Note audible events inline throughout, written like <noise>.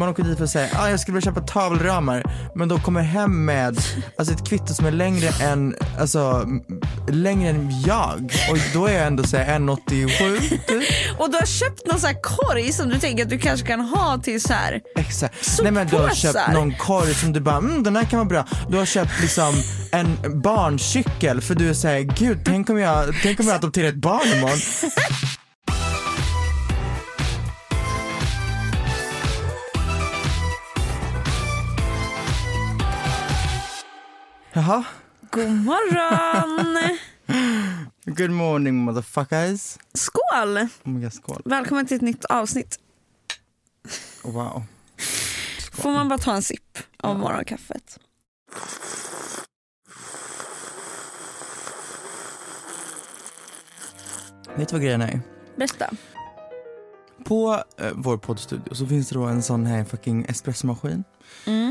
Man åker dit för att säga ah, jag skulle vilja köpa tavelramar men de kommer hem med alltså, ett kvitto som är längre än, alltså, längre än jag. Och då är jag ändå så här 1,87 typ. Och du har köpt någon sån här korg som du tänker att du kanske kan ha till så här. Exakt. Nej men du har Soppåsar. köpt någon korg som du bara, mm, den här kan vara bra. Du har köpt liksom en barncykel för du är såhär, gud tänk om jag, tänk om jag adopterar ett barn imorgon. Jaha, God morgon! <laughs> good morning motherfuckers. Skål! Oh God, skål. Välkommen till ett nytt avsnitt. Wow. Får man bara ta en sipp av morgonkaffet? Vet du vad grejen är? Berätta. På eh, vår poddstudio så finns det då en sån här fucking espressomaskin.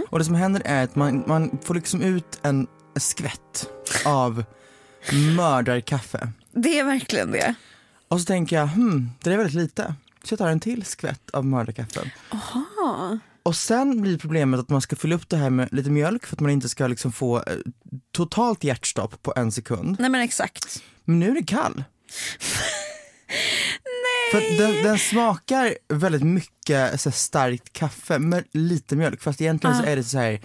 Och det som händer är att man, man får liksom ut en skvätt av mördarkaffe. Det är verkligen det. Och så tänker jag, hmm, det är väldigt lite. Så jag tar en till skvätt av mördarkaffe. Aha. Och sen blir problemet att man ska fylla upp det här med lite mjölk för att man inte ska liksom få eh, totalt hjärtstopp på en sekund. Nej men exakt. Men nu är det kall. För att den, den smakar väldigt mycket så starkt kaffe med lite mjölk fast egentligen så Ah. är det så här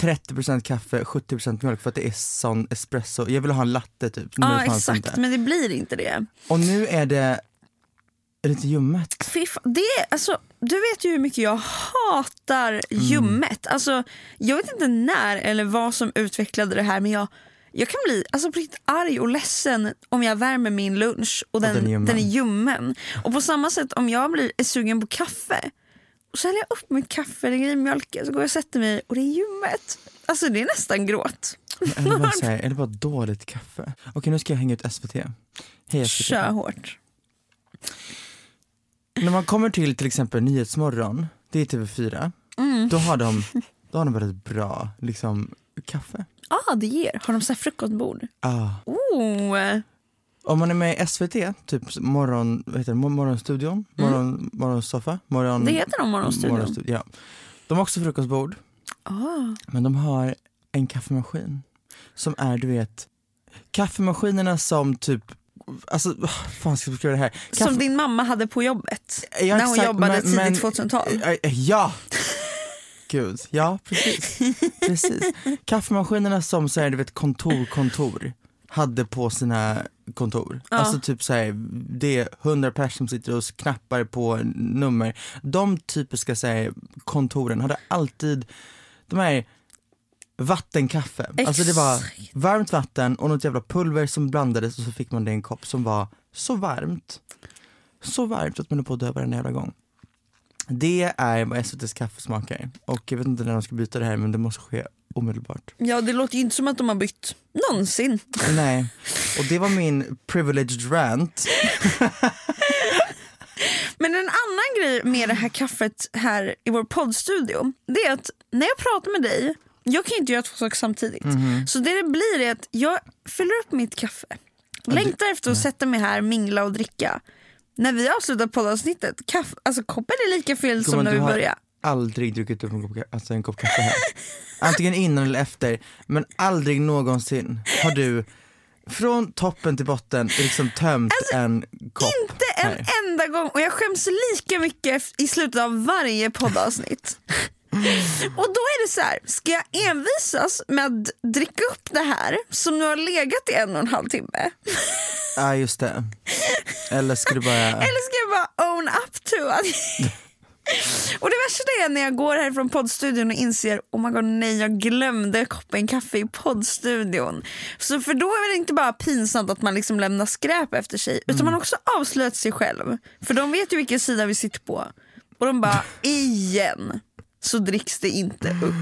30% kaffe, 70% mjölk för att det är sån espresso. Jag vill ha en latte typ. men Ja exakt inte. men det blir inte det. Och nu är det lite ljummet. Fan, det alltså, du vet ju hur mycket jag hatar Mm. ljummet. Alltså, jag vet inte när eller vad som utvecklade det här men jag, jag kan bli alltså, på riktigt arg och ledsen om jag värmer min lunch och den, den är ljummen. den är ljummen. Och på samma sätt om jag blir sugen på kaffe och så häller jag upp mitt kaffe, lägger i mjölken så går jag och sätter mig och det är ljummet. Alltså det är nästan gråt. Eller bara, så här, <laughs> eller bara dåligt kaffe. Okej nu ska jag hänga ut SVT. Hej SVT. Kör hårt. När man kommer till till exempel Nyhetsmorgon, det är TV4, Mm. då, har de, <laughs> då har de väldigt bra liksom, kaffe. Ja ah, det ger. Har de så här frukostbord? Ah. Oh. Om man är med i SVT, typ morgon, vad heter det, Mor- morgonstudion, morgon, morgonsoffa, morgon, Mm. Det heter nog Morgonstudion. morgonstudion, ja. De har också frukostbord, Ah. men de har en kaffemaskin som är du vet, kaffemaskinerna som typ Alltså, vad fan ska jag beskriva det här? Som Kaffe- din mamma hade på jobbet Ja, när hon exakt, jobbade men- tidigt men- 2000-tal. Eh, Ja! Gud, ja precis. <laughs> precis. Kaffemaskinerna som så här, du vet, kontor, kontor hade på sina kontor. Ja. Alltså typ så här, det är hundra personer som sitter och knappar på nummer. De typiska så här, kontoren hade alltid de här vattenkaffe. Alltså det var varmt vatten och något jävla pulver som blandades och så fick man det i en kopp som var så varmt. Så varmt att man är på att dö varenda jävla gång. Det är vad SVTs kaffe smakar. Och jag vet inte när de ska byta det här men det måste ske omedelbart. Ja det låter ju inte som att de har bytt någonsin. Nej, och det var min privileged rant. Men en annan grej med det här kaffet här i vår poddstudio det är att när jag pratar med dig, jag kan inte göra två saker samtidigt. Så det det blir är att jag fyller upp mitt kaffe Längtar efter att sätta mig här, mingla och dricka. När vi avslutar poddavsnittet, kaff, alltså koppen är lika full som när vi började. aldrig druckit upp en kopp, alltså en kopp kaffe här. Antingen innan eller efter, men aldrig någonsin har du från toppen till botten liksom tömt en kopp. Alltså, Inte en här. enda gång och jag skäms lika mycket i slutet av varje poddavsnitt. Och då är det så här, ska jag envisas med att dricka upp det här som nu har legat i en och en halv timme? Ja just det. Eller ska du bara... <laughs> Eller ska jag bara own up to att... <laughs> Och det värsta är när jag går härifrån poddstudion och inser oh my god nej jag glömde koppen kaffe i poddstudion. Så för då är det inte bara pinsamt att man liksom lämnar skräp efter sig utan man också avslöjat sig själv. För de vet ju vilken sida vi sitter på. Och de bara <laughs> igen så dricks det inte upp.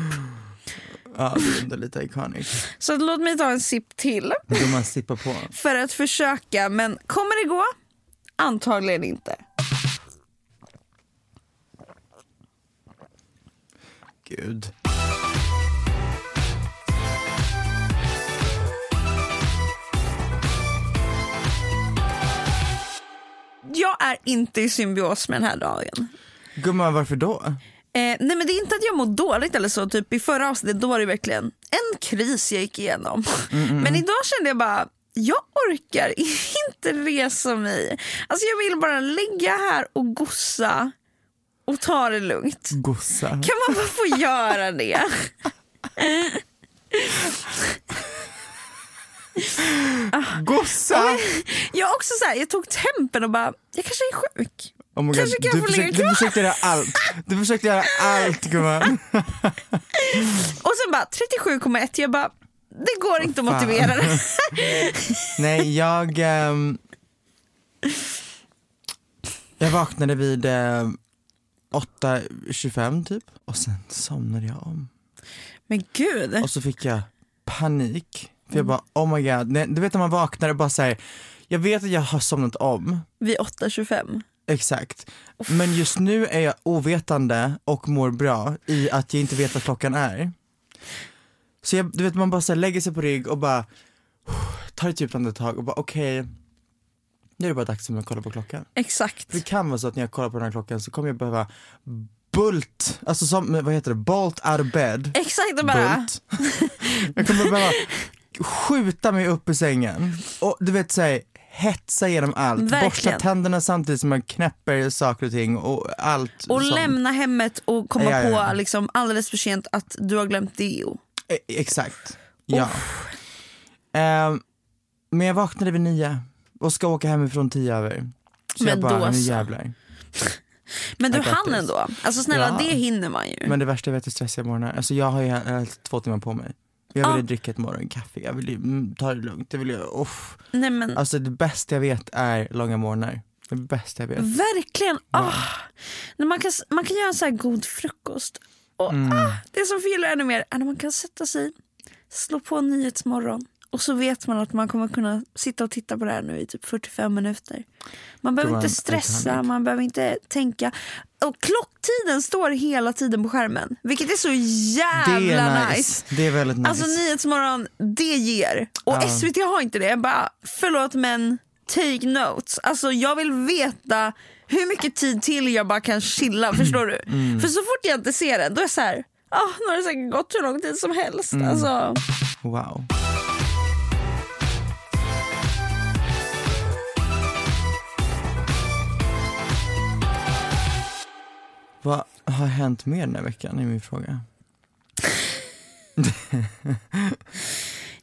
Ja det är ändå lite iconic. Så låt mig ta en sipp till Då man sippar på. för att försöka men kommer det gå? Antagligen inte. Gud. Jag är inte i symbios med den här dagen. Gumman varför då? Eh, nej men det är inte att jag mår dåligt eller så, typ i förra avsnittet då var det verkligen en kris jag gick igenom. Men idag kände jag bara, jag orkar <laughs> inte resa mig. Alltså jag vill bara ligga här och gossa och ta det lugnt. Gossa. Kan man bara få göra det? <laughs> Gossa! Jag också så här, jag tog tempen och bara, jag kanske är sjuk. Oh my God, kan du, försökte, du försökte göra allt. Du försökte göra allt gumman. <laughs> Och sen bara 37,1, jag bara, det går inte att motivera det. <laughs> Nej jag... ehm, jag vaknade vid uh, 8.25 typ och sen somnade jag om. Men gud. Och så fick jag panik. För jag bara oh my god, Nej, du vet när man vaknar och bara säger jag vet att jag har somnat om, Vid 8.25. exakt. Men just nu är jag ovetande och mår bra i att jag inte vet vad klockan är. Så jag, du vet man bara så lägger sig på rygg och bara <sighs> tar ett djupt andetag och bara okej, nu är det bara dags för mig att kolla på klockan. Exakt. För det kan vara så att när jag kollar på den här klockan så kommer jag behöva bult, alltså som, vad heter det, bolt out of bed. Exakt och bara, Bult. <laughs> jag kommer behöva skjuta mig upp i sängen och du vet säga hetsa igenom allt, borsta Verkligen. tänderna samtidigt som man knäpper saker och ting och allt och sånt. lämna hemmet och komma Ja, ja, på liksom alldeles för sent att du har glömt deo. E- Exakt, ja. Ehm, men jag vaknade vid nio och ska åka hemifrån tio över. Så Men jag bara, nu jävlar. <laughs> Men du hann ändå. Alltså snälla Ja. det hinner man ju. Men det värsta jag vet är stressiga morgnar. Alltså jag har ju två timmar på mig. Jag ville Ja. dricka ett morgonkaffe, jag ville mm, ta det lugnt, jag ville, uff. Nej men Alltså det bästa jag vet är långa morgnar. Det bästa jag vet. verkligen. Ah. När man, kan, man kan göra en så här god frukost. Och Mm. ah, Det som förgillar ännu mer är när man kan sätta sig, slå på Nyhetsmorgon och så vet man att man kommer kunna sitta och titta på det här nu i typ 45 minuter. Man behöver inte stressa, man behöver inte tänka. Och klocktiden står hela tiden på skärmen, vilket är så jävla det är nice. nice. Det är väldigt nice. Alltså Nyhetsmorgon, det ger. Och Ja. SVT har inte det. Jag bara, förlåt men take notes. Alltså jag vill veta hur mycket tid till jag bara kan chilla, förstår du? Mm. För så fort jag inte ser den, då är jag så här, ah, nu har det säkert gått hur lång tid som helst. Mm. Alltså, Wow. Vad har hänt mer den här veckan är min fråga.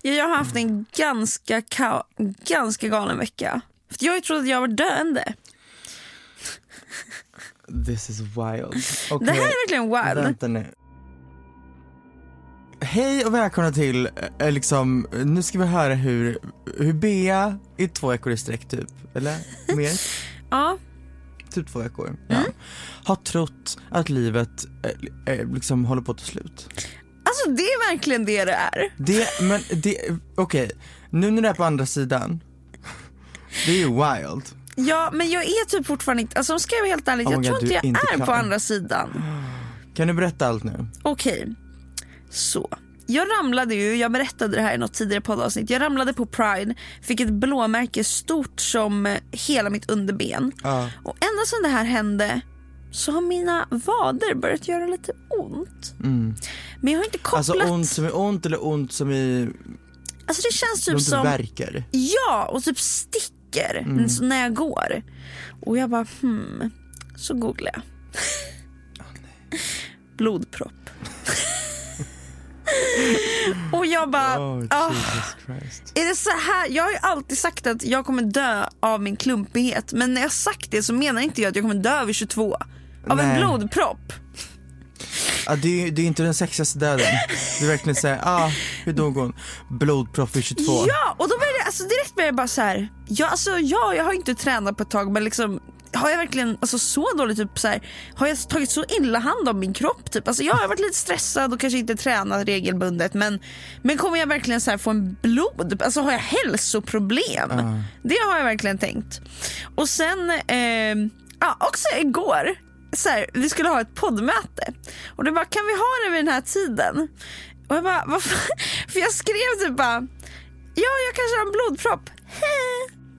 ja, jag har haft en ganska, ka- ganska galen vecka. För jag har ju trott att jag var döende. This is wild. Det Okej, här är verkligen wild. Vänta nu. Hej och välkomna till, eh, liksom, nu ska vi höra hur, hur Bea i två veckor i sträck typ, eller mer? <laughs> Ja, typ två veckor. Ja. Mm. Har trott att livet eh, eh, liksom håller på att ta slut. alltså det är verkligen det det är. Det, men det, okej, nu när du är på andra sidan, det är ju wild. Ja, men jag är typ fortfarande inte, alltså ska jag vara helt ärlig, Oh jag God, tror inte jag inte är på klar. andra sidan. Kan du berätta allt nu? Okej, så. Jag ramlade ju, jag berättade det här i något tidigare poddavsnitt. Jag ramlade på Pride, fick ett blåmärke stort som hela mitt underben. Ja. Och ända sedan det här hände så har mina vader börjat göra lite ont. Men jag har inte kopplat... Alltså ont som är ont eller ont som i, Alltså det känns typ som... verkar? Ja, och typ sticker Mm. när jag går. Och jag bara hmm, så googlar jag. Blodpropp. <laughs> och jag bara, Oh, Jesus Christ. är det så här? Jag har ju alltid sagt att jag kommer dö av min klumpighet. Men när jag sagt det så menar inte jag att jag kommer dö vid 22. Av en Nej. blodpropp. Ja, det, är, det är inte den sexigaste döden. Är verkligen såhär, ah, hur dog hon? Blodpropp vid 22. Ja, och då jag, alltså direkt började jag bara så här. Ja, alltså, ja, jag har inte tränat på ett tag men liksom har jag verkligen alltså, så dåligt, typ så här, har jag tagit så illa hand om min kropp? Typ? Alltså, jag har varit lite stressad och kanske inte tränat regelbundet men, men kommer jag verkligen så här, få en blod? Alltså har jag hälsoproblem? Det har jag verkligen tänkt. Och sen, eh, ja, också igår, så här, vi skulle ha ett poddmöte och det bara, kan vi ha det vid den här tiden? Och jag bara, <laughs> vad fan? För jag skrev typ bara, ja jag kanske har en blodpropp.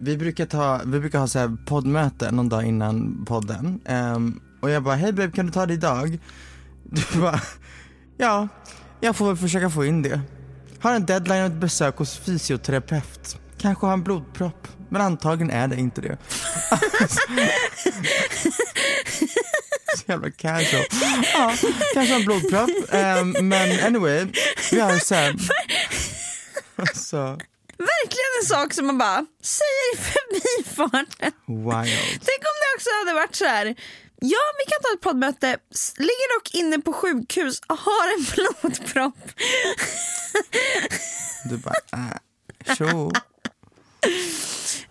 Vi brukar, ta, vi brukar ha så här poddmöte någon dag innan podden. Ehm, och jag bara, hej babe kan du ta det idag? Du <laughs> bara, ja, jag får väl försöka få in det. Har en deadline och ett besök hos fysioterapeut. Kanske har en blodpropp. Men antagligen är det inte det. <laughs> så jävla casual. Ja, kanske har en blodpropp. Ehm, men anyway, vi har sen. Så, <laughs> Verkligen en sak som man bara säger i förbifarten. wild. Tänk om det också hade varit så här. Ja, vi kan ta ett poddmöte. Ligger dock inne på sjukhus och har en <laughs> blodpropp. Du bara, äh, tjo.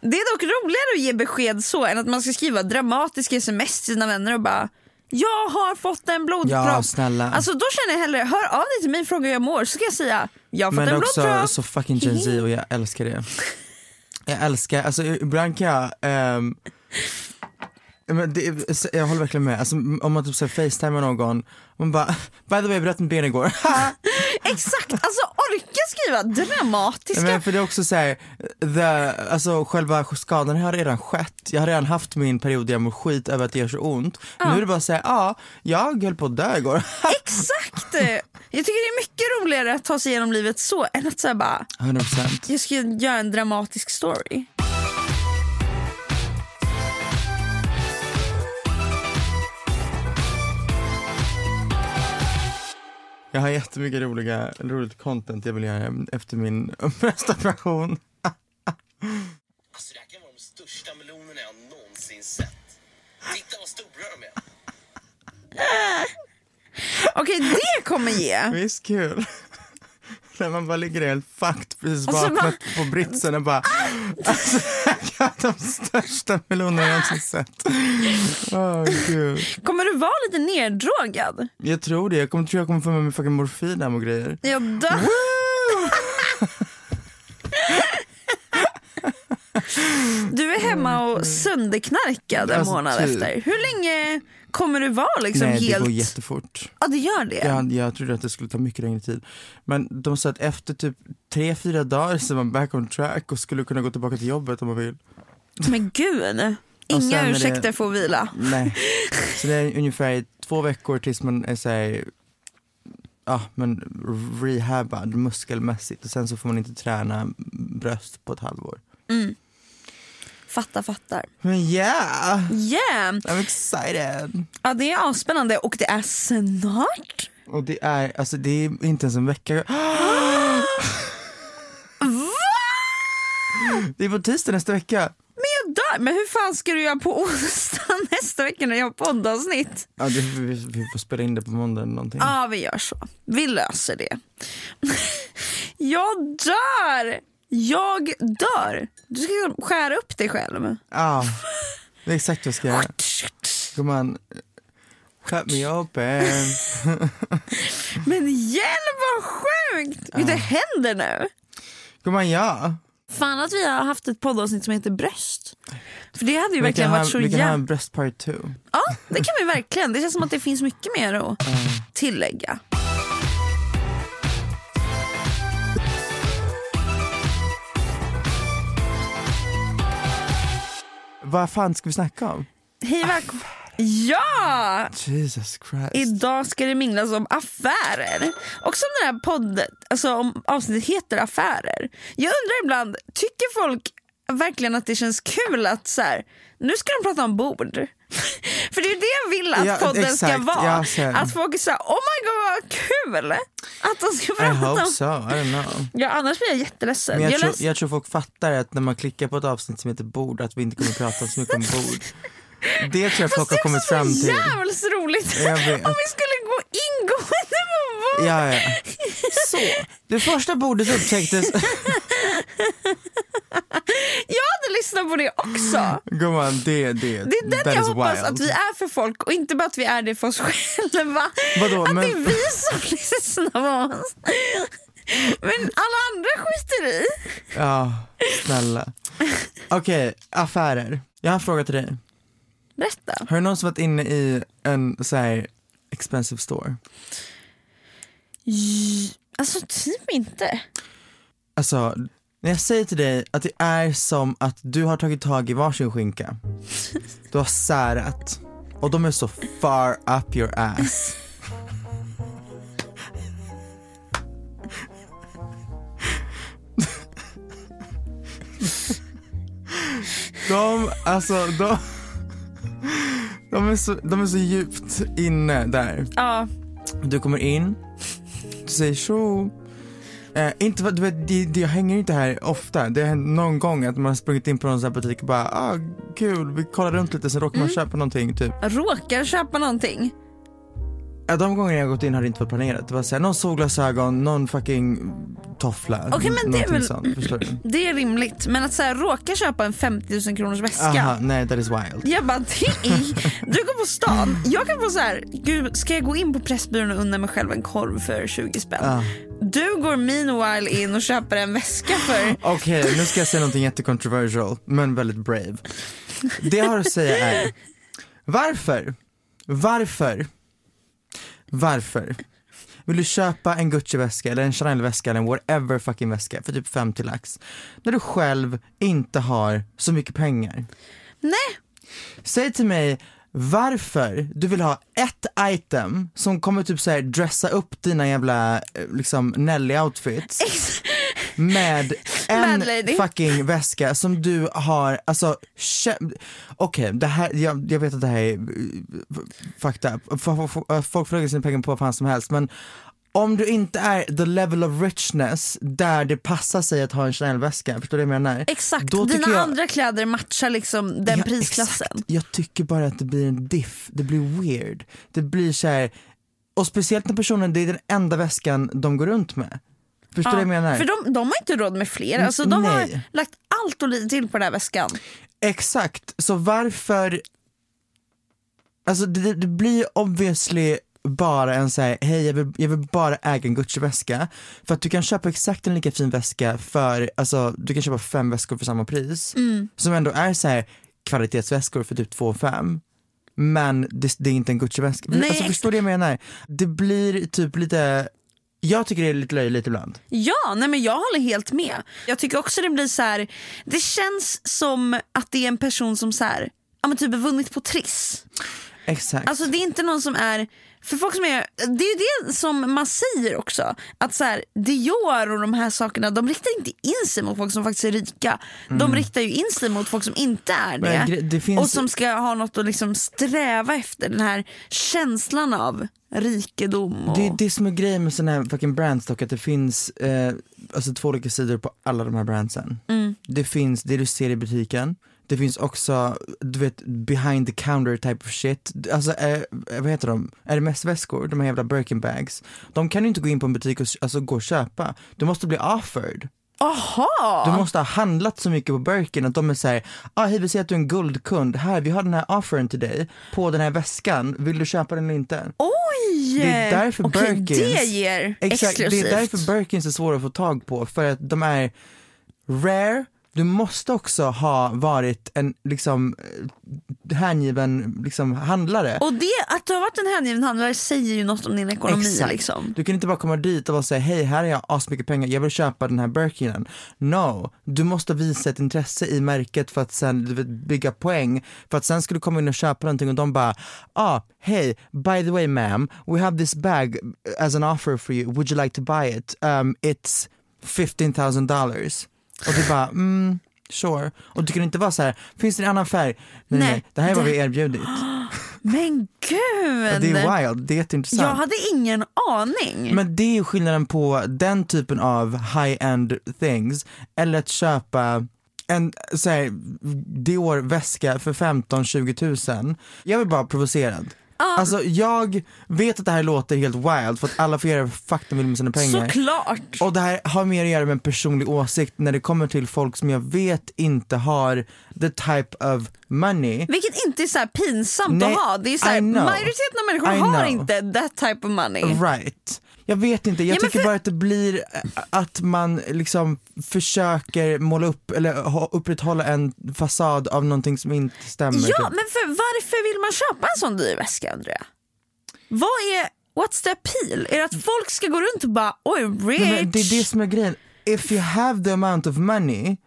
Det är dock roligare att ge besked så än att man ska skriva dramatiska sms till sina vänner och bara jag har fått en blodpropp. Ja, snälla. Alltså då känner jag hellre, hör av dig till mig och fråga hur jag mår så ska jag säga jag har fått Men en också blodpropp. så fucking Gen Z och jag älskar det. Jag älskar, alltså ibland kan jag ehm, men det, jag håller verkligen med, alltså, om man typ facetimar någon, man bara <laughs> by the way jag bröt mitt ben igår. <laughs> Exakt, alltså orka skriva dramatiska. men för det är också såhär, alltså själva skadan har redan skett, jag har redan haft min period där jag mår skit över att det gör så ont. Nu är det bara såhär, ja, jag höll på att dö igår. <laughs> Exakt! Jag tycker det är mycket roligare att ta sig igenom livet så än att säga bara 100%. jag ska göra en dramatisk story. Jag har jättemycket roliga, roligt content jag vill göra efter min <laughs> bröstoperation. Alltså det här kan vara de största melonerna jag någonsin sett. Titta vad stora de är. Okej, det kommer ge. Visst kul? <laughs> När man bara ligger helt fucked, precis Och så vaknat på britsen och bara <laughs> alltså, har de största melonerna jag någonsin sett. Åh gud. Kommer du vara lite neddrogad? Jag tror det, jag kommer, tror jag kommer få med mig fucking morfin hem och grejer. Jag dör. Du är hemma och sönderknarkad en Alltså, månad typ. efter. Hur länge kommer du vara liksom Nej helt... det går jättefort. Ja det gör det. Jag, jag trodde att det skulle ta mycket längre tid. Men de sa att efter typ tre, fyra dagar så är man back on track och skulle kunna gå tillbaka till jobbet om man vill. Men gud. <laughs> Inga det- ursäkter för att vila. Nej. <laughs> Så det är ungefär två veckor tills man är såhär, ja men rehabad muskelmässigt och sen så får man inte träna bröst på ett halvår. Fattar, fattar. Men yeah, Yeah! I'm excited. Ja det är avspännande och det är snart. Och det är, alltså det är inte ens en vecka. <gasps> Det är på tisdag nästa vecka. Men jag dör. Men hur fan ska du göra på onsdag <laughs> nästa vecka när jag har poddavsnitt? Ja, det, vi, vi får spela in det på måndag eller någonting. Ja vi gör så. Vi löser det. <laughs> jag dör! Jag dör. Du ska skära upp dig själv. Ja, det är exakt vad jag ska göra. Gumman, cut me open. Men hjälp vad sjukt! Det händer nu. Gumman ja. Fan att vi har haft ett poddavsnitt som heter bröst. För det hade ju Vi verkligen varit ha, så vi kan ha jävla... en breast part two. Ja, det kan vi verkligen. Det känns som att det finns mycket mer att tillägga. Vad fan ska vi snacka om? Hej välkommen. Ja! Jesus Christ. Idag ska det minglas om affärer. Och som den här podden, alltså om avsnittet heter affärer. Jag undrar ibland, tycker folk verkligen att det känns kul att så här, nu ska de prata om bord? <laughs> För det är det jag vill att Ja, podden ska exakt. vara. Ja, att folk såhär, oh my god vad kul! Att de ska I prata hope om... so, I don't know. Ja annars blir jag jätteledsen. Men jag, jag tror, jag tror folk fattar att när man klickar på ett avsnitt som heter bord att vi inte kommer prata så mycket om <laughs> bord. Det tror jag folk har kommit fram Det till. är så jävligt roligt <laughs> om vi skulle gå ingående på bord. Ja, ja. Så, det första bordet upptäcktes, Jag hade lyssnat på det också. gumman det, det, Det är den jag hoppas wild. att vi är för folk och inte bara att vi är det för oss själva. Vadå, att men- det är vi som <laughs> lyssnar på oss. Men alla andra skiter i. Ja, snälla. Okej, affärer. Jag har en fråga till dig. Berätta. Har du någonsin varit inne i en så här expensive store? J- Alltså typ inte. Alltså, när jag säger till dig att det är som att du har tagit tag i varsin skinka. <laughs> Du har särat. Och de är så far up your ass. <laughs> De, alltså de, de, är så, de är så djupt inne där. Ja, Du kommer in, du säger tjo. Eh, inte, du vet, det, det, jag hänger inte här ofta. Det har hänt någon gång att man har sprungit in på någon sån här butik och bara ah, kul, vi kollar runt lite sen råkar man köpa någonting typ. råkar köpa någonting. Ja, de gånger jag gått in har det inte varit planerat. Det var såhär, någon solglasögon, någon fucking toffla. Okej, men det är väl- sånt, förstår du? <clears throat> Det är rimligt. Men att så här, råka köpa en 50 000 kronors väska. Aha, nej that is wild. Jag bara, det är, du går på stan, jag kan få så här, gud ska jag gå in på Pressbyrån och unna mig själv en korv för 20 spänn? Ja. Du går meanwhile in och köper en väska för, <laughs> Okej, nu ska jag säga någonting jättecontroversial, men väldigt brave. Det jag har att säga är, varför, varför, varför? Vill du köpa en Gucci-väska eller en Chanel-väska eller en whatever fucking väska för typ 50 lax? När du själv inte har så mycket pengar? nej. Säg till mig varför du vill ha ett item som kommer typ så här dressa upp dina jävla eh, liksom Nelly-outfits <laughs> med en fucking väska som du har, alltså okej det här, jag, jag vet att det här är eh, fucked up, F- f- f- folk får lägga sina pengar på vad fan som helst men om du inte är the level of richness där det passar sig att ha en Chanel-väska, förstår du vad jag menar? exakt, Då dina jag- andra kläder matchar liksom den Ja, prisklassen. Exakt. Jag tycker bara att det blir en diff, det blir weird. Det blir så här, och speciellt när personen, det är den enda väskan de går runt med. Förstår du vad jag menar? För de, de har inte råd med fler, alltså, de har Nej. lagt allt och lite till på den här väskan. Exakt, så varför, alltså det, det blir obviously bara en så här, hej jag vill, jag vill bara äga en Gucci-väska. För att du kan köpa exakt en lika fin väska för, alltså du kan köpa fem väskor för samma pris. Mm. Som ändå är så här kvalitetsväskor för typ 2 5 Men det, det är inte en Gucci-väska. Alltså förstår du vad jag menar? Det blir typ lite, jag tycker det är lite löjligt ibland. Ja, nej men jag håller helt med. Jag tycker också det blir så här. det känns som att det är en person som så här, ja men typ vunnit på Triss. Exakt. Alltså det är inte någon som är, för folk som är, det är ju det som man säger också, att så här, Dior och de här sakerna de riktar inte in sig mot folk som faktiskt är rika. De riktar ju in sig mot folk som inte är det. Mm. Men det finns- Och som ska ha något att liksom sträva efter, den här känslan av rikedom. Och... Det är det som är grejen med sådana här fucking brands dock, att det finns eh, alltså två olika sidor på alla de här brandsen. Mm. Det finns det du ser i butiken, det finns också, du vet, behind the counter type of shit. Alltså, eh, vad heter de? RMS-väskor, de här jävla Birkin bags. De kan du inte gå in på en butik och alltså, gå och köpa. Du måste bli offered. Aha! Du måste ha handlat så mycket på Birkin att de är såhär, ah, hej vi ser att du är en guldkund, här vi har den här offeren till dig på den här väskan, vill du köpa den eller inte? Oj! Det är därför Okej, Birkins, det ger exakt, exklusivt. det är därför Birkins är svåra att få tag på, för att de är rare, du måste också ha varit en liksom eh, hängiven liksom, handlare. Och det, att du har varit en hängiven handlare säger ju något om din ekonomi. Exakt. Liksom. Du kan inte bara komma dit och bara säga hej här har jag asmycket pengar, jag vill köpa den här Birkinen. No, du måste visa ett intresse i märket för att sen du vet, bygga poäng. För att sen ska du komma in och köpa någonting och de bara, ah hej, by the way ma'am, we have this bag as an offer for you, would you like to buy it? Um, it's 15 000 dollars. Och du bara, mm, sure. Och du kan inte vara så här, finns det en annan färg? Nej, Nej, nej, det här är vad det- vi erbjudit. <gasps> Men gud! Det är wild, det är jätteintressant. Jag hade ingen aning. Men det är skillnaden på den typen av high-end things eller att köpa en så här, Dior-väska för 15-20 tusen. Jag blir bara provocerad. Alltså jag vet att det här låter helt wild för att alla får göra fuck de vill med sina pengar. Såklart. Och det här har mer att göra med en personlig åsikt när det kommer till folk som jag vet inte har the type of money. Vilket inte är så här pinsamt Nej, att ha. Det är så här, majoriteten av människor har inte that type of money. Right. Jag vet inte, jag Ja, tycker för- bara att det blir eh, att man liksom försöker måla upp eller upprätthålla en fasad av någonting som inte stämmer. Ja, typ. men för varför vill man köpa en sån dyr väska Andrea? Vad är, what's the appeal? Är det att folk ska gå runt och bara oj rich? Nej, det är det som är grejen. If you have the amount of money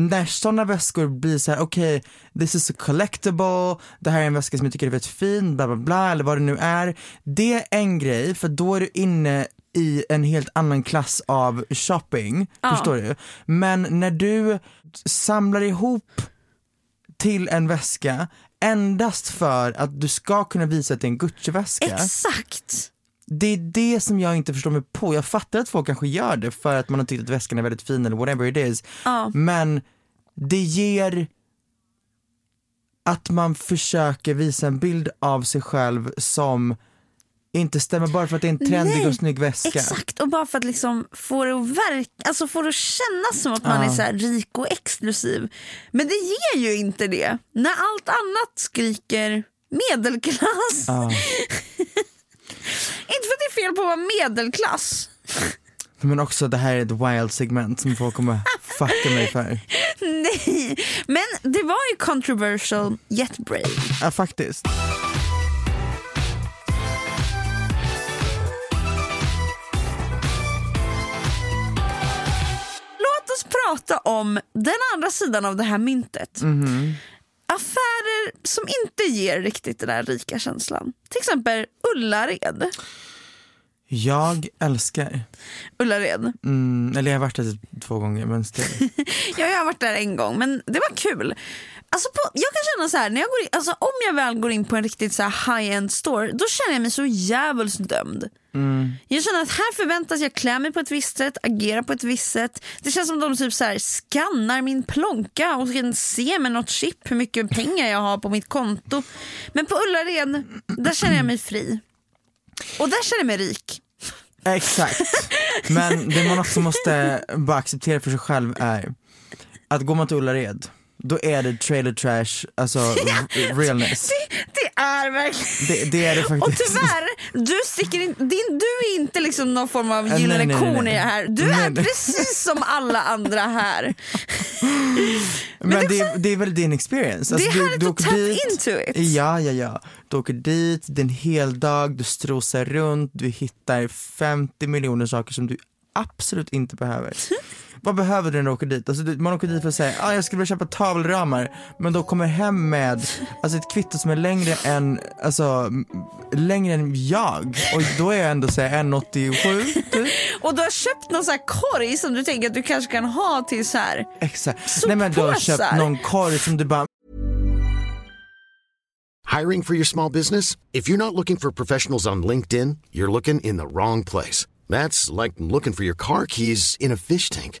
när sådana väskor blir så här: okej, this is a collectible, det här är en väska som jag tycker är väldigt fin, bla bla bla, eller vad det nu är. Det är en grej, för då är du inne i en helt annan klass av shopping, förstår du? Men när du samlar ihop till en väska endast för att du ska kunna visa att det är en Gucci-väska. Exakt. Det är det som jag inte förstår mig på. Jag fattar att folk kanske gör det för att man har tyckt att väskan är väldigt fin eller whatever it is. Ja. Men det ger att man försöker visa en bild av sig själv som inte stämmer bara för att det är en trendig Nej, och snygg väska. Exakt, och bara för att liksom få det att verka, alltså få det att kännas som att man är så rik och exklusiv. Men det ger ju inte det. När allt annat skriker medelklass. Ja. <laughs> Inte för att det är fel på att vara medelklass. Men också det här är ett wild segment som folk kommer fucka mig för. Nej, men det var ju controversial yet brave. Ja faktiskt. Låt oss prata om den andra sidan av det här myntet. Affärer som inte ger riktigt den där rika känslan. Till exempel Ullared. Jag älskar, Ullared. mm, eller jag har varit där två gånger men. <laughs> Ja, jag har varit där en gång men det var kul. Alltså på, jag kan känna så här, när jag går in, alltså om jag väl går in på en riktigt så high-end store då känner jag mig så djävulskt dömd. Jag känner att här förväntas jag klä mig på ett visst sätt, agera på ett visst sätt. Det känns som de typ så här skannar min plånka och kan se med något chip hur mycket pengar jag har på mitt konto. Men på Ullared, där känner jag mig fri. Och där känner jag mig rik. Exakt. <laughs> Men det man också måste bara acceptera för sig själv är att går man till Ullared, då är det trailer trash, alltså <laughs> r- realness. Det, det är verkligen Det, det är det Och faktiskt. tyvärr, du, sticker in, din, du är inte liksom någon form av gyllene nej, kon i det här. Du Nej, är nej. precis som alla andra här. <laughs> Men det, är, det är väl din experience. Det är Alltså, du, härligt du åker dit, into it. Ja, ja, ja. Du åker dit, det är en hel dag, du strosar runt, du hittar 50 miljoner saker som du absolut inte behöver. <laughs> Vad behöver du när du åker dit? Alltså, man åker dit för att säga ah, jag skulle vilja köpa tavelramar men då kommer hem med alltså, ett kvitto som är längre än, alltså, längre än jag och då är jag ändå så här 1,87 typ. <laughs> Och du har köpt någon så här korg som du tänker att du kanske kan ha till så här. Exakt. Nej men du har köpt Soppåsar. någon korg som du bara Hiring for your small business? If you're not looking for professionals on LinkedIn, you're looking in the wrong place. That's like looking for your car keys in a fish tank.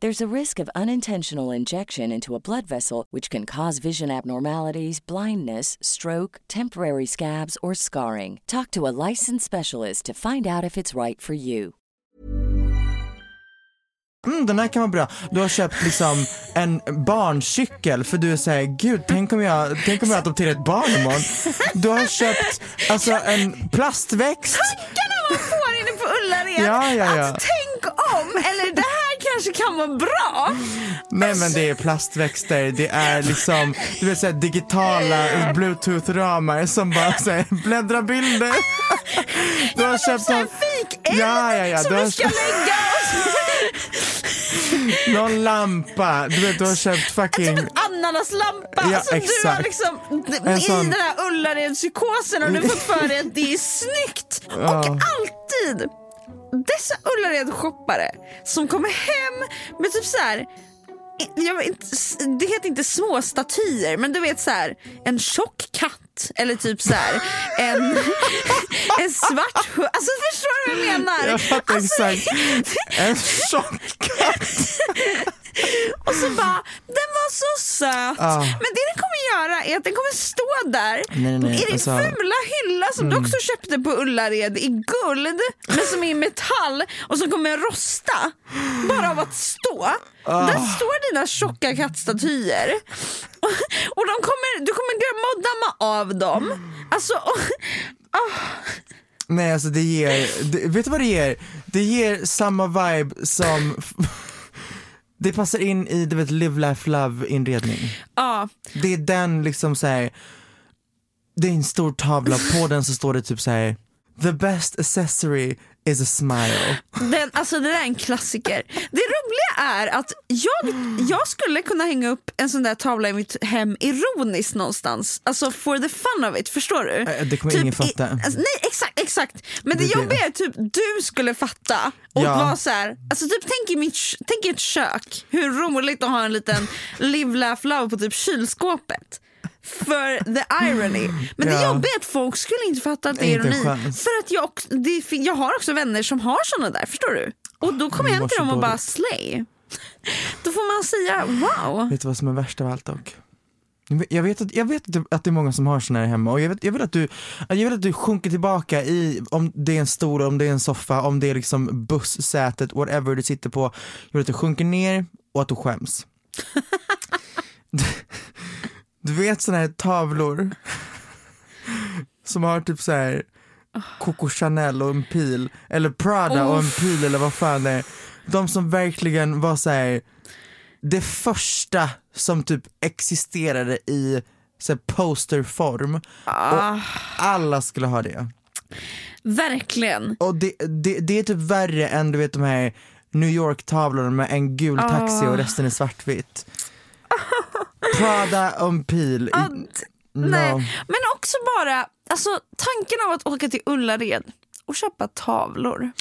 There's a risk of unintentional injection into a blood vessel, which can cause vision abnormalities, blindness, stroke, temporary scabs, or scarring. Talk to a licensed specialist to find out if it's right for you. Mm, den här kan vara bra. Du har köpt liksom en barncykel för du säger gud tänk om jag, tänk om jag adopterar ett barn imorgon. Du har köpt alltså en plastväxt. Tankarna man får inne på Ullared. Ja, ja, ja. Att tänk om, eller det här kanske kan vara bra. Nej men det är plastväxter, det är liksom du vet såhär digitala bluetooth-ramar som bara såhär bläddrar bilder. Du har köpt Så här någon, fik Ja, ja, ja, som du du ska köpt- lägga. någon lampa, du vet du har köpt fucking Typ en ananaslampa Ja, som du har exakt. liksom En i sån- den här Ullared-psykosen har <laughs> du fått för dig att det är snyggt. Och alltid dessa Ullared-shoppare som kommer hem med typ så här vet, det heter inte små statyer men du vet så här en tjock katt eller typ så här en, <laughs> en svart hund. Alltså förstår du vad jag menar? Jag fattar alltså, exakt. <laughs> En tjock katt. <laughs> Och så bara, den var så söt. Ah. Men det den kommer göra är att den kommer stå där Nej, nej, i din alltså- Mm. fula hylla som du också köpte på Ullared i guld men som är i metall och som kommer rosta bara av att stå. Ah. Där står dina tjocka kattstatyer. Och, och de kommer, du kommer glömma att damma av dem. Alltså, och, Nej alltså det ger, det, vet du vad det ger? Det ger samma vibe som Det passar in i du vet live laugh love inredning. ja. Det är den liksom såhär Det är en stor tavla, på den så står det typ såhär The best accessory is a smile. Den, alltså det där är en klassiker. Det roliga är att jag, jag skulle kunna hänga upp en sån där tavla i mitt hem ironiskt någonstans. Alltså for the fun of it, förstår du? Det kommer ingen fatta. I, alltså, nej exakt, exakt. Men det, Det jobbiga är typ du skulle fatta och Ja. vara så här, alltså typ tänk i, mitt, tänk i ett kök, hur roligt att ha en liten live laugh love på typ kylskåpet. För the irony. Men det Ja. jobbiga är att folk skulle inte fatta att det är ironi. För att jag, det, jag har också vänner som har såna där, förstår du? Och då kommer jag hem till dem och bara slay. Då får man säga wow. Vet du vad som är värst av allt dock? Jag vet, att, jag vet det- att det är många som har såna här hemma och jag, vet, jag, vill att du, jag vill att du sjunker tillbaka i, om det är en stol, om det är en soffa, om det är liksom bussätet, whatever du sitter på. Jag vill att du sjunker ner och att du skäms. <laughs> <laughs> du, vet såna här tavlor som har typ så här Coco Chanel och en pil, eller Prada och en pil eller vad fan det är. De som verkligen var så här det första som typ existerade i så här, posterform och alla skulle ha det. Verkligen. Och det, det, det är typ värre än du vet de här New York-tavlorna med en gul taxi och resten är svartvitt. Prada en I, d- no. Nej. Men också bara alltså, tanken av att åka till Ullared och köpa tavlor.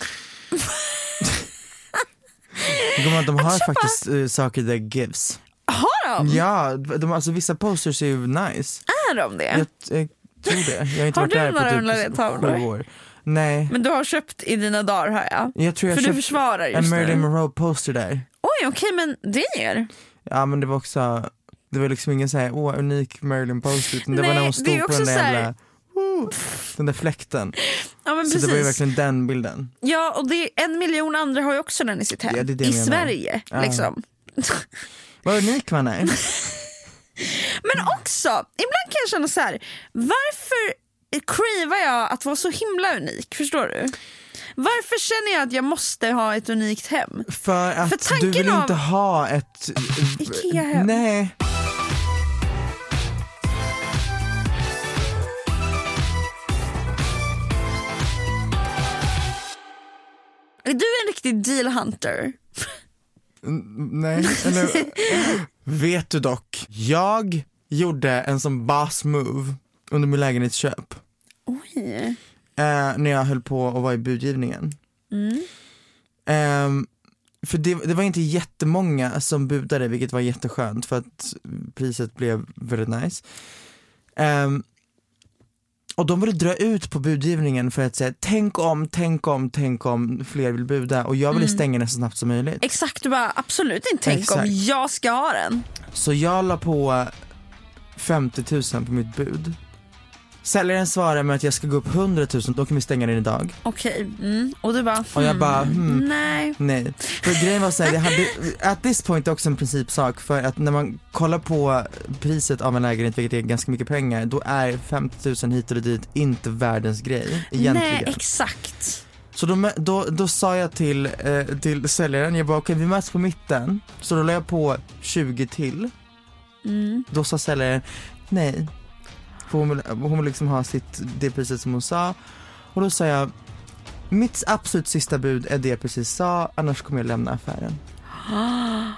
Gumman, de har köpa- faktiskt uh, saker där gives. Har de? Ja, de, alltså vissa posters är ju nice. Är de det? Jag, jag tror det. Jag har inte Har varit du där några på typ Ullared-tavlor? sju år. Nej, Men du har köpt i dina dagar har jag. jag tror jag För du försvarar en just Marilyn nu. Monroe poster där. Oj okej men det är Ja men det var också, det var liksom ingen såhär, åh unik Marilyn poster utan det var Nej, när hon stod på den där så här- jävla, den där fläkten. <laughs> Ja Så precis. det var ju verkligen den bilden. Ja och det en miljon andra har ju också den i sitt hem. Ja, det det I. Sverige Ja. liksom. <laughs> Vad unik man är. <laughs> Men också, ibland kan jag känna så här. varför cravar jag att vara så himla unik? Förstår du? Varför känner jag att jag måste ha ett unikt hem? För att För du vill av- inte ha ett... Ikea-hem. Nej. Är du en riktig deal hunter? Nej, eller <laughs> vet du dock. Jag gjorde en sån boss move under min lägenhetsköp. Oj. Eh, när jag höll på att vara i budgivningen. Mm. Ehm, för det, det var inte jättemånga som budade vilket var jätteskönt för att priset blev väldigt nice. Ehm, och de ville dra ut på budgivningen för att säga tänk om, tänk om, tänk om fler vill buda och jag ville Mm. stänga den så snabbt som möjligt. Exakt, du bara absolut inte tänk Exakt. om jag ska ha den. Så jag la på 50 000 på mitt bud. Säljaren svarar med att jag ska gå upp 100 000, då kan vi stänga den idag. Okej, mm. och du bara Och jag bara, hmm. nej. Nej, för grejen var såhär, hade, at this point också en principsak för att när man kollar på priset av en lägenhet, vilket är ganska mycket pengar, då är 50 000 hit och dit inte världens grej egentligen. Nej, exakt. Så då, då, då sa jag till, eh, till säljaren, jag bara okej vi möts på mitten, så då la jag på 20 till. Mm. Då sa säljaren nej. För hon vill, hon vill liksom ha sitt, det priset som hon sa. Och då sa jag, mitt absolut sista bud är det jag precis sa, annars kommer jag lämna affären. <gasps>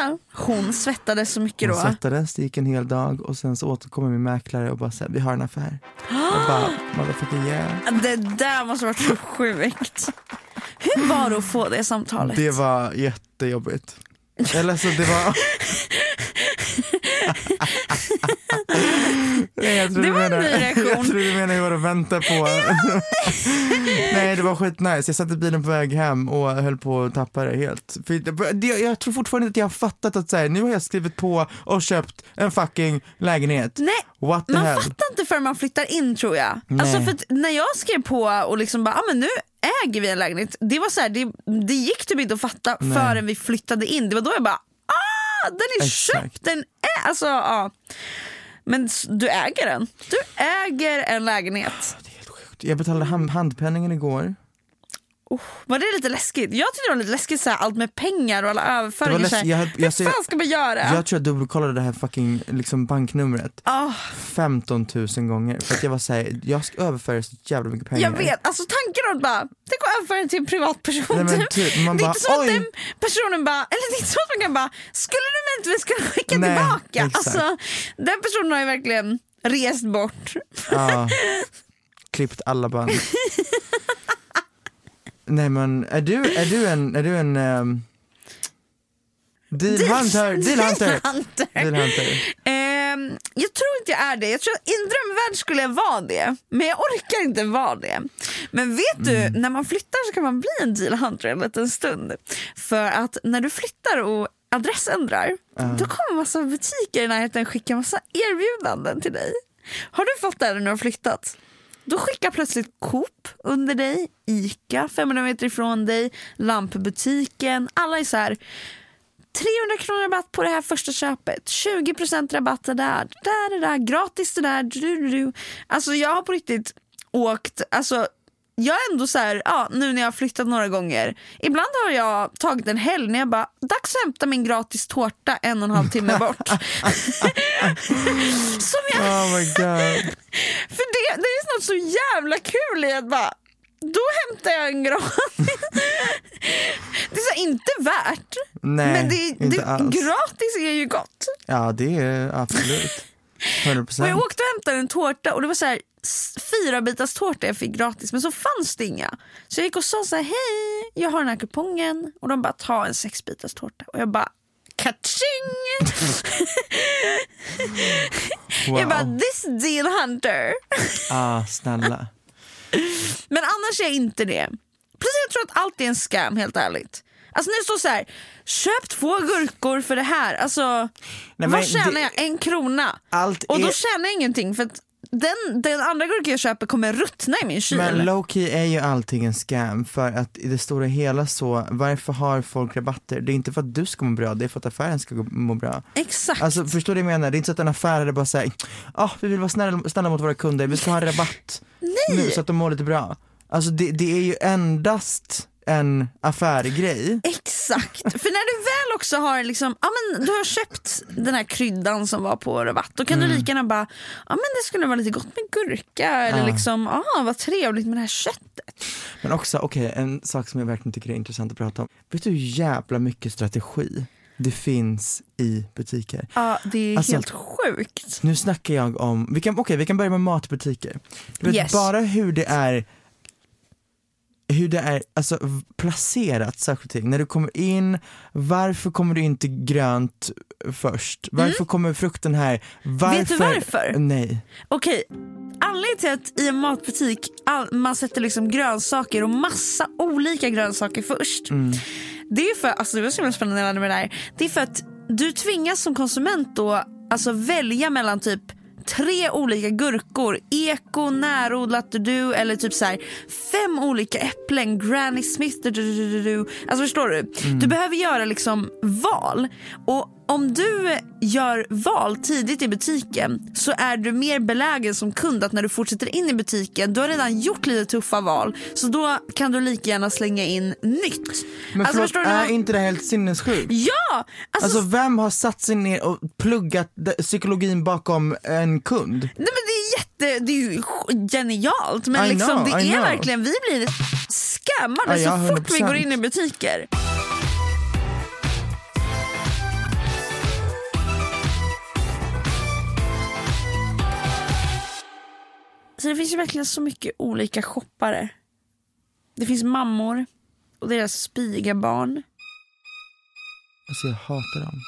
Ah! Hon svettades så mycket Hon då. svettades, det gick en hel dag och sen så återkommer min mäklare och bara säger vi har en affär. <gasps> Jag bara, motherfucking yeah. Det där måste varit så sjukt. Hur var det att få det samtalet? Det var jättejobbigt. Eller så det var... <laughs> <laughs> Jag Det du var en ny <laughs> reaktion. Jag tror du menar hur var det att vänta på. <laughs> Nej det var skitnice, jag satt i bilen på väg hem och höll på att tappa det helt. För det, jag tror fortfarande inte jag har fattat att säga nu har jag skrivit på och köpt en fucking lägenhet. Nej, What the man hell? fattar inte förrän man flyttar in tror jag. Nej. Alltså för när jag skrev på och liksom bara, ah, men nu äger vi en lägenhet. Det var så här, det, det gick typ inte att fatta Nej. förrän vi flyttade in. Det var då jag bara, ah den är Exakt. köpt, den är, alltså ja. Men du äger den. Du äger en lägenhet. Ah, Jag betalade hand, handpenningen igår. Oh, var det lite läskigt? Jag tyckte det var lite läskigt så här, allt med pengar och alla Det överföringar. läs- så här, jag höll- jag Hur ser- fan ska man göra? Jag tror jag dubbelkollade det här fucking liksom banknumret Ah, 15 000 gånger för att jag var såhär, jag ska överföra så jävla mycket pengar. jag vet, alltså tanken att bara, det går att överföra den till en privatperson. Nej, men typ. typ, man det är bara, inte så att den personen bara, eller det är inte så att man kan bara, skulle du möjligtvis kunna skicka Nej, tillbaka? exakt. Alltså, den personen har ju verkligen rest bort. Ja, <laughs> klippt alla band. <laughs> Nej men är du, är du en, är du en um, deal hunter? Deal hunter! Hunter. Deal hunter. Ehm, jag tror inte jag är det. Jag tror I en drömvärld skulle jag vara det, men jag orkar inte vara det. Men vet du, Mm. när man flyttar så kan man bli en deal hunter en liten stund. För att när du flyttar och adressändrar, då kommer massa butiker i närheten skicka massa erbjudanden till dig. Har du fått det när du har flyttat? Då skickar plötsligt Coop under dig, Ica 500 meter ifrån dig, lampbutiken. Alla är så här 300 kronor rabatt på det här första köpet, 20% rabatt där, där, där, gratis det där. Du, du, du. Alltså jag har på riktigt åkt, alltså jag är ändå så här, ja, nu när jag har flyttat några gånger, ibland har jag tagit en helg när jag bara, dags att hämta min gratis tårta en och en halv timme bort. <laughs> Som jag, Oh my god. för det, det är något så jävla kul i att bara, då hämtar jag en gratis. Det är så inte värt, Nej, men det, det, gratis är ju gott. Ja det är absolut. 100%. <laughs> Och jag åkte och hämtade en tårta och det var så här fyra bitars tårta jag fick gratis men så fanns det inga. Så jag gick och sa så här, hej jag har den här kupongen och de bara ta en sex bitars tårta och jag bara Kaching! wow. <laughs> Jag bara this deal hunter. Ah, snälla. <laughs> Men annars är jag inte det. Precis, jag tror att allt är en scam helt ärligt. Alltså när det står så här, köp två gurkor för det här. Alltså, men vad tjänar det- jag? En krona. Allt Och då är- tjänar jag ingenting för att den, den andra gurkan jag köper kommer ruttna i min kyl. Men low-key är ju allting en scam för att i det stora hela så, varför har folk rabatter? Det är inte för att du ska må bra, det är för att affären ska må bra. Exakt. Alltså förstår du vad jag menar? Det är inte så att en affär är bara säger, ah, vi vill vara snälla, snälla mot våra kunder, vi ska ha rabatt nu så att de mår lite bra. Alltså det, det är ju endast en affärgrej. Exakt, för när du väl också har liksom, ja men du har köpt den här kryddan som var på rabatt, då kan Mm. du lika gärna bara, ja men det skulle vara lite gott med gurka eller Ja. liksom, ah vad trevligt med det här köttet. Men också, okej, en sak som jag verkligen tycker är intressant att prata om. Vet du hur jävla mycket strategi det finns i butiker? Ja det är Alltså- helt sjukt. Nu snackar jag om, vi kan, okej vi kan börja med matbutiker. Du vet Yes. bara hur det är hur det är alltså, placerat saker och ting. När du kommer in, varför kommer du inte grönt först? Varför kommer frukten här? Varför? Mm. Vet du varför? Nej. Okej, anledningen till att i en matbutik all, man sätter liksom grönsaker och massa olika grönsaker först. Mm. Det är för, alltså det var så himla spännande mig det här. Det är för att du tvingas som konsument då alltså välja mellan typ tre olika gurkor, eko, närodlat, du, du, eller typ så här, fem olika äpplen, Granny Smith, du, du, du, du. Alltså förstår du? Du behöver göra liksom val. Och om du gör val tidigt i butiken så är du mer belägen som kund att när du fortsätter in i butiken, du har redan gjort lite tuffa val. Så då kan du lika gärna slänga in nytt. Men alltså, förlåt, du? är inte det helt sinnessjukt? Ja! Alltså, Alltså vem har satt sig ner och pluggat psykologin bakom en kund? Nej men det är jätte, det är ju genialt men I liksom, know, det I är know. verkligen, vi blir scammade Ja, så fort vi 100%. går in i butiker. Så det finns ju verkligen så mycket olika shoppare. Det finns mammor och deras spiga barn. Alltså jag hatar dem.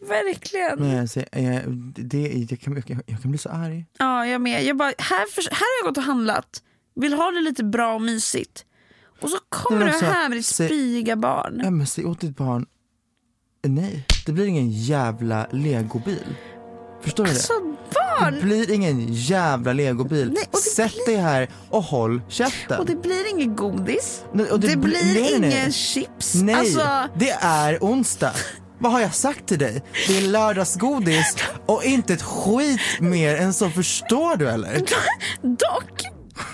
<laughs> Verkligen. Nej, alltså, jag, det, jag, kan, jag, jag kan bli så arg. Ja, jag med. Jag bara, här, för, här har jag gått och handlat. Vill ha det lite bra och mysigt. Och så kommer Men du här med ditt se- spiga barn. Ja, men säg åt ditt barn, nej, det blir ingen jävla legobil. Förstår du Alltså det? barn! Det blir ingen jävla legobil. Nej, det Sätt blir- dig här och håll käften. Och det blir inget godis. Nej, det, bli- blir nej, nej. ingen chips. Nej, Alltså, det är onsdag. Vad har jag sagt till dig? Det är lördagsgodis och inte ett skit mer än så, förstår du eller? <laughs> dock,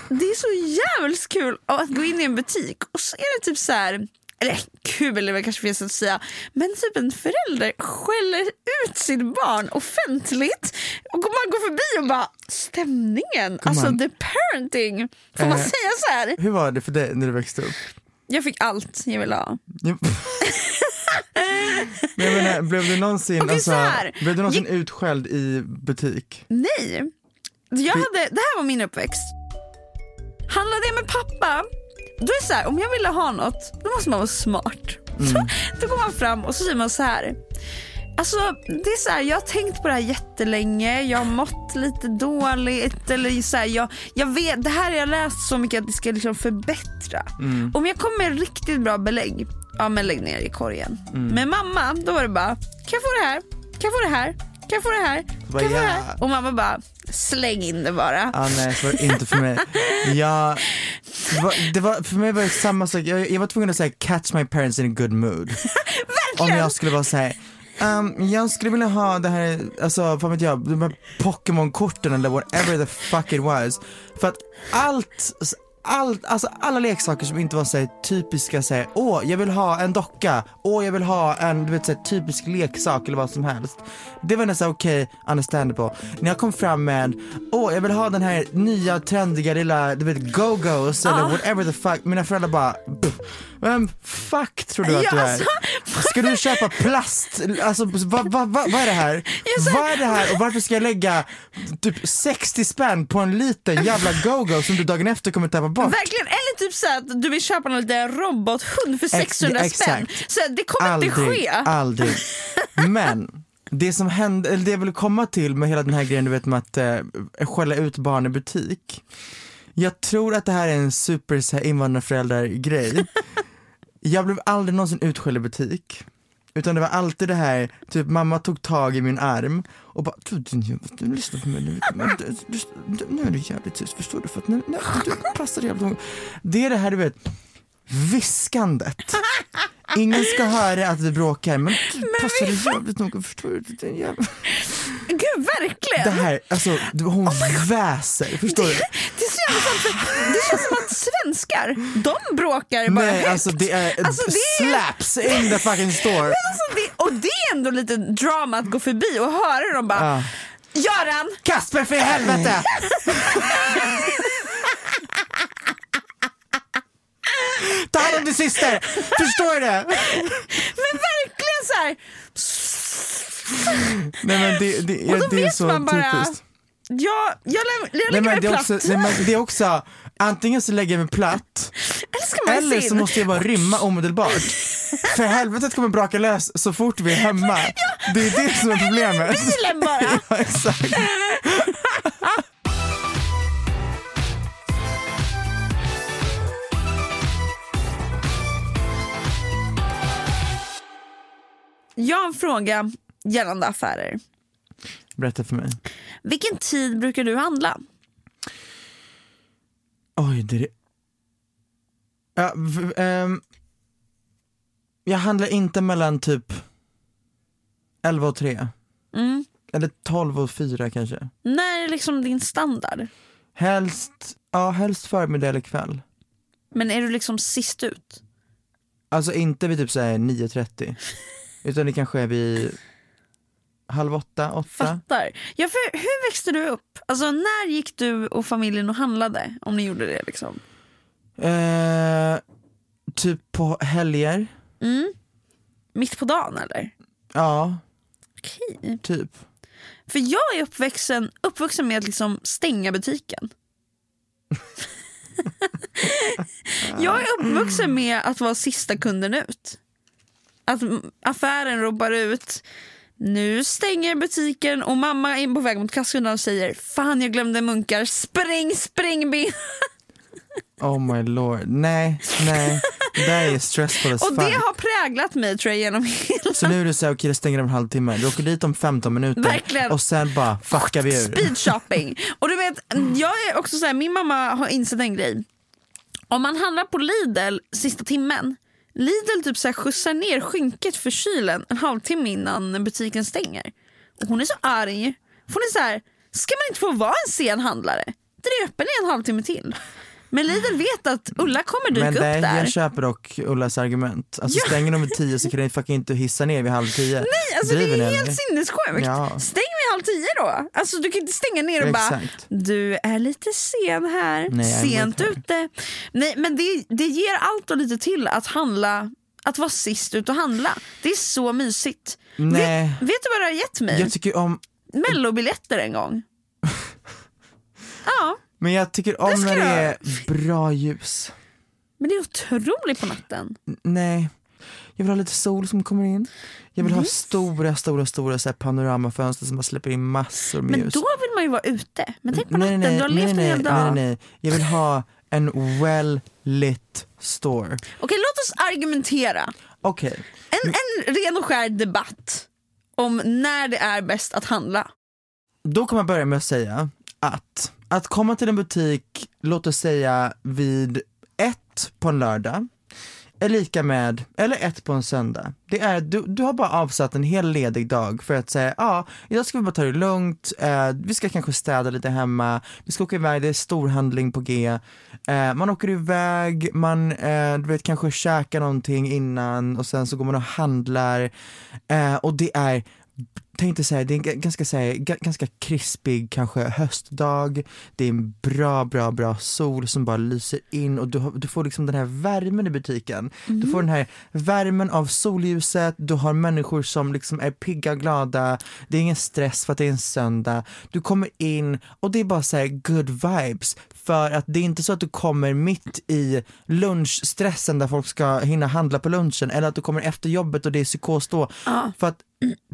det är så jävligt kul att gå in i en butik och så är det typ så här. Eller kul väl kanske sätt att säga. Men typ en förälder skäller ut sitt barn offentligt. Och man går förbi och bara stämningen, alltså the parenting. Får man Eh. säga så här? Hur var det för dig när du växte upp? Jag fick allt jag ville ha. <laughs> Men jag menar, blev du någonsin, Okej, alltså, blev du någonsin Gick- utskälld i butik? Nej. Jag hade, det här var min uppväxt. Handlade jag med pappa, då är så här, om jag ville ha något, då måste man vara smart. Så, då går man fram och så säger man så här. Alltså, det är så här, jag har tänkt på det här jättelänge, jag har mått lite dåligt. Eller så här, jag, jag vet, det här har jag läst så mycket att det ska liksom förbättra. Om jag kommer med riktigt bra belägg, ja men lägg ner i korgen. Med mamma, då var det bara, kan jag få det här? Kan jag få det här? Kan jag få det här? Kan jag få det här? Och mamma bara, släng in det bara. Ah, nej, det inte för mig. <laughs> Jag, det, var, det var, för mig var det samma sak, jag, jag var tvungen att säga catch my parents in a good mood. <laughs> Om jag skulle vara såhär, um, jag skulle vilja ha det här, alltså vad vet jag, de här Pokémon-korten eller whatever the fuck it was. För att allt, allt, alltså alla leksaker som inte var så här, typiska såhär, åh jag vill ha en docka, åh jag vill ha en du vet, så här, typisk leksak eller vad som helst. Det var nästan okej, understandable. När jag kom fram med, åh jag vill ha den här nya trendiga lilla, du vet go-go's eller whatever the fuck, mina föräldrar bara, pff, vem fuck tror du att du är? alltså, Ska du köpa plast? Alltså vad va, va, vad är det här? Vad är det här och varför ska jag lägga typ 60 spänn på en liten jävla go-go som du dagen efter kommer tappa bort? Verkligen, eller typ så att du vill köpa en liten robothund för Ex- 600 spänn. exakt. Så det kommer aldrig, inte ske. Aldrig. Men Det som hände, eller det jag ville komma till med hela den här grejen du vet med att eh, skälla ut barn i butik. Jag tror att det här är en super så här, invandrarföräldrar-grej. Jag blev aldrig någonsin utskälld i butik. Utan det var alltid det här, typ mamma tog tag i min arm och bara du, du, du, du lyssnar på mig nu, du, du, du, nu är du jävligt tyst förstår du för att nu, nu, du passar jävligt Det är det här du vet, viskandet. Ingen ska höra att vi bråkar men du passar dig jävligt noga förstår du. Det jävla... Gud verkligen! Det här, alltså du- hon väser, förstår du? Det så jävla sant, för det känns som att svenskar, de bråkar bara Nej högt. alltså det är Alltså, det är- slaps in the fucking store. Men alltså det, och det är ändå lite drama att gå förbi och höra dem bara Ja. Göran! Kasper för helvete! <laughs> Ta hand om din syster, förstår du det? Men verkligen så här. Nej men det, det, Och då det är så man bara, typiskt. Ja, jag, jag Nej, lägger men mig platt. också, nej, men det är också, antingen så lägger jag mig platt Eller eller så in? måste jag bara rymma omedelbart. För helvetet kommer braka lös så fort vi är hemma. Det är det som är problemet. Bilen bara. <laughs> Ja, exakt. <laughs> Jag har en fråga gällande affärer. Berätta för mig. Vilken tid brukar du handla? Oj, det är... Ja, ehm, jag handlar inte mellan typ 11 och 3. Mm. Eller 12 och 4 kanske. När är liksom din standard? Helst, ja, helst förmiddag eller kväll. Men är du liksom sist ut? Alltså inte vid typ såhär 9.30. <laughs> Utan det kanske är vid halv åtta, åtta. Fattar. Ja, för hur växte du upp? Alltså när gick du och familjen och handlade? Om ni gjorde det liksom. Eh, typ på helger. Mm. Mitt på dagen eller? Ja, Okej. typ. För jag är uppvuxen, uppvuxen med att liksom stänga butiken. <laughs> jag är uppvuxen med att vara sista kunden ut. Att affären ropar ut nu stänger butiken och mamma är på väg mot kassan och säger fan jag glömde munkar, spring spring bin. <laughs> Oh my lord. Nej, nej. Det är stressful as Och det har präglat mig tror jag genom hela Så nu är det såhär, okej det stänger om en halvtimme. Du åker dit om 15 minuter Verkligen. och sen bara fuckar vi ur. speed shopping. Och du vet, jag är också så här, min mamma har insett en grej. Om man handlar på Lidl sista timmen, Lidl typ så här skjutsar ner skynket för kylen en halvtimme innan butiken stänger. Och hon är så arg. För hon är så här, ska man inte få vara en sen handlare? Den är öppen i en halvtimme till. Men Lidl vet att Ulla kommer dyka Men upp där. jag köper dock Ullas argument. Alltså Ja. stänger de vid 10 så kan ni fucking inte hissa ner vid halv 10. Nej, alltså det Driver är helt sinnessjukt. Ja. Stäng vid halv tio då. Alltså du kan inte stänga ner och bara, Exakt. du är lite sen här, Nej, sent ute. Nej men det, det ger allt och lite till att handla, att vara sist ut och handla. Det är så mysigt. Nej. Vet, vet du vad det har gett mig? Jag tycker om, Mellobiljetter en gång. <laughs> ja, men jag tycker om när det är bra ljus. men det är otroligt på natten. N- Nej. Jag vill ha lite sol som kommer in. Jag vill ha stora, stora, stora så här panoramafönster som bara släpper in massor med Men ljus. då vill man ju vara ute. Men tänk på nej, natten, nej, du har nej, levt nej, en hel nej, dag. nej, nej. Jag vill ha en well lit store. Okej låt oss argumentera. Okej. En, en ren och skär debatt om när det är bäst att handla. Då kan man börja med att säga att att komma till en butik, låt oss säga vid ett på en lördag är lika med, eller ett på en söndag. Det är, du, du har bara avsatt en hel ledig dag för att säga, ja, idag ska vi bara ta det lugnt, eh, vi ska kanske städa lite hemma, vi ska åka iväg, det är storhandling på G. Eh, man åker iväg, man eh, du vet, kanske käkar någonting innan och sen så går man och handlar. Eh, och det är tänkte säga, det är en ganska, så här, ganska krispig kanske höstdag, det är en bra, bra, bra sol som bara lyser in och du, du får liksom den här värmen i butiken. Du får den här värmen av solljuset, du har människor som liksom är pigga, glada, det är ingen stress för att det är en söndag. Du kommer in och det är bara så här good vibes. För att det är inte så att du kommer mitt i lunchstressen där folk ska hinna handla på lunchen eller att du kommer efter jobbet och det är psykos då. För att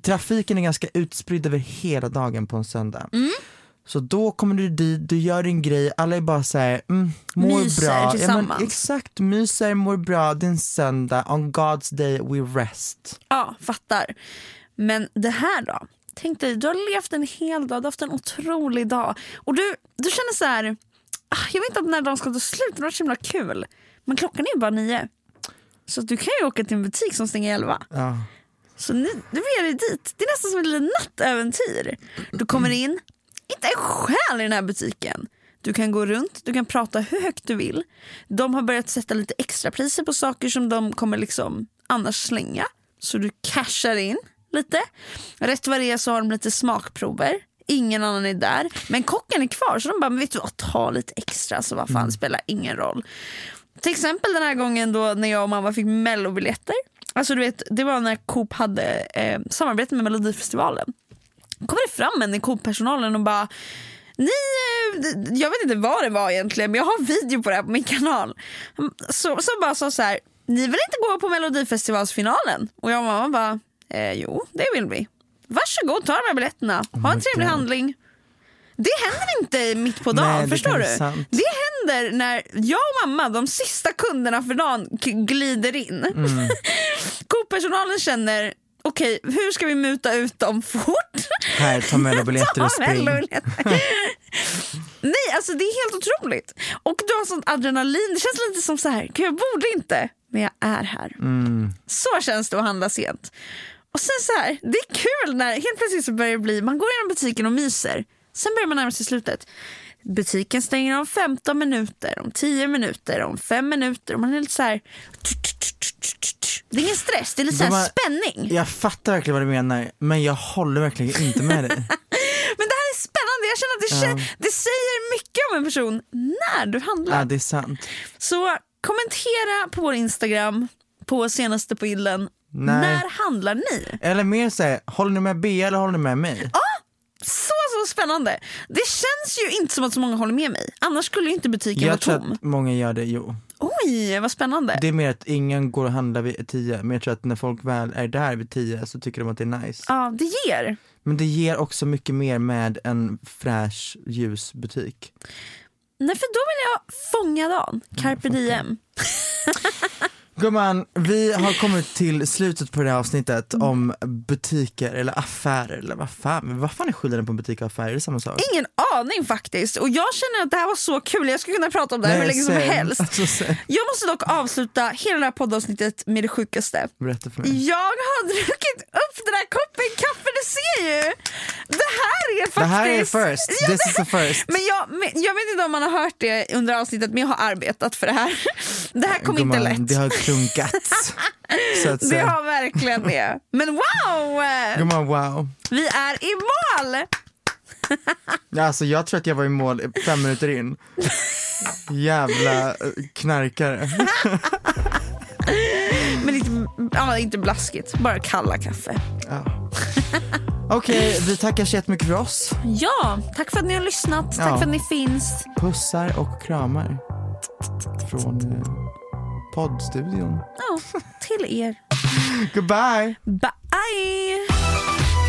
trafiken är ganska utspridd över hela dagen på en söndag. Mm. Så då kommer du dit, du gör din grej, alla är bara såhär, mm, mår Myser bra. tillsammans. exakt, myser, mår bra, det är en söndag, on God's day we rest. Ja, fattar. Men det här då? Tänk dig, du har levt en hel dag, du har haft en otrolig dag. Och du, du känner så här, ah, jag vet inte när dagen ska ta slut, det var så himla kul. Men klockan är ju bara nio. Så du kan ju åka till en butik som stänger elva. Ja. Så ni, du är dig dit. Det är nästan som ett litet nattäventyr. Du kommer in, inte en själ i den här butiken. Du kan gå runt, du kan prata hur högt du vill. De har börjat sätta lite extra priser på saker som de kommer liksom annars slänga. Så du cashar in lite. Rätt vad det är så har de lite smakprover. Ingen annan är där. Men kocken är kvar så de bara, men vet du vad, ta lite extra så vad fan det spelar ingen roll. Till exempel den här gången då när jag och mamma fick mellobiljetter. Alltså du vet, det var när Coop hade eh, samarbete med Melodifestivalen. kommer det fram en i Coop-personalen och bara ni, eh, jag vet inte vad det var egentligen men jag har en video på det här på min kanal. Så, så bara sa så här, ni vill inte gå på Melodifestivalsfinalen? Och jag och mamma bara, eh, jo det vill vi. Varsågod ta de här biljetterna, ha en trevlig handling. Det händer inte mitt på dagen, Nej, förstår du? sant. Det händer när jag och mamma, de sista kunderna för dagen, glider in. Mm. <laughs> Coop-personalen känner, okej hur ska vi muta ut dem fort? Här, ta mellobiljetter <laughs> och Ta spring. <laughs> Nej, alltså det är helt otroligt. Och du har sånt adrenalin, det känns lite som så här, "Gud, jag borde inte, men jag är här. Mm. Så känns det att handla sent. Och sen så här, det är kul när helt plötsligt så börjar det bli, man går igenom butiken och myser. Sen börjar man närma sig slutet. Butiken stänger om 15 minuter, om 10 minuter, om 5 minuter. Och man är lite så här... Det är ingen stress, det är lite så här spänning. Jag fattar verkligen vad du menar, men jag håller verkligen inte med dig. <laughs> Men det här är spännande, jag känner att det, kä- det säger mycket om en person när du handlar. Ja, det är sant. Så kommentera på vår Instagram, på senaste på illen. När handlar ni? Eller mer såhär, håller ni med Bea eller håller ni med mig? Så så spännande. Det känns ju inte som att så många håller med mig. Annars skulle ju inte butiken jag vara tror tom. att många gör det, jo. Oj, vad spännande. Det är mer att ingen går och handlar vid tio, men jag tror att när folk väl är där vid tio så tycker de att det är nice. Ja, det ger. Men det ger också mycket mer med en fräsch ljusbutik. Nej, för då vill jag fånga dagen. Carpe diem. <laughs> Gumman, vi har kommit till slutet på det här avsnittet Mm. om butiker eller affärer eller vad fan, vad fan är skillnaden på butik och affär? Är det samma sak? Ingen aning faktiskt. Och jag känner att det här var så kul. Jag skulle kunna prata om det här hur länge som helst. Alltså. Jag måste dock avsluta hela det här poddavsnittet med det sjukaste. Berätta för mig. Jag har druckit upp den här koppen kaffe, du ser ju! Det här är faktiskt... Det här är first, Ja, this is the first. Men jag, men jag vet inte om man har hört det under avsnittet, men jag har arbetat för det här. Det här kom inte lätt. Klunkats. <laughs> så att Det har verkligen det. Men wow! Gumman wow. Vi är i mål! <laughs> Alltså jag tror att jag var i mål fem minuter in. Jävla eh, knarkare. <laughs> Men inte, ja, inte blaskigt, bara kalla kaffe. Ja. Okej, vi tackar så jättemycket för oss. Ja, tack för att ni har lyssnat. Tack Ja. för att ni finns. Pussar och kramar. Från eh, poddstudion. Ja, till er. <laughs> Goodbye! Bye!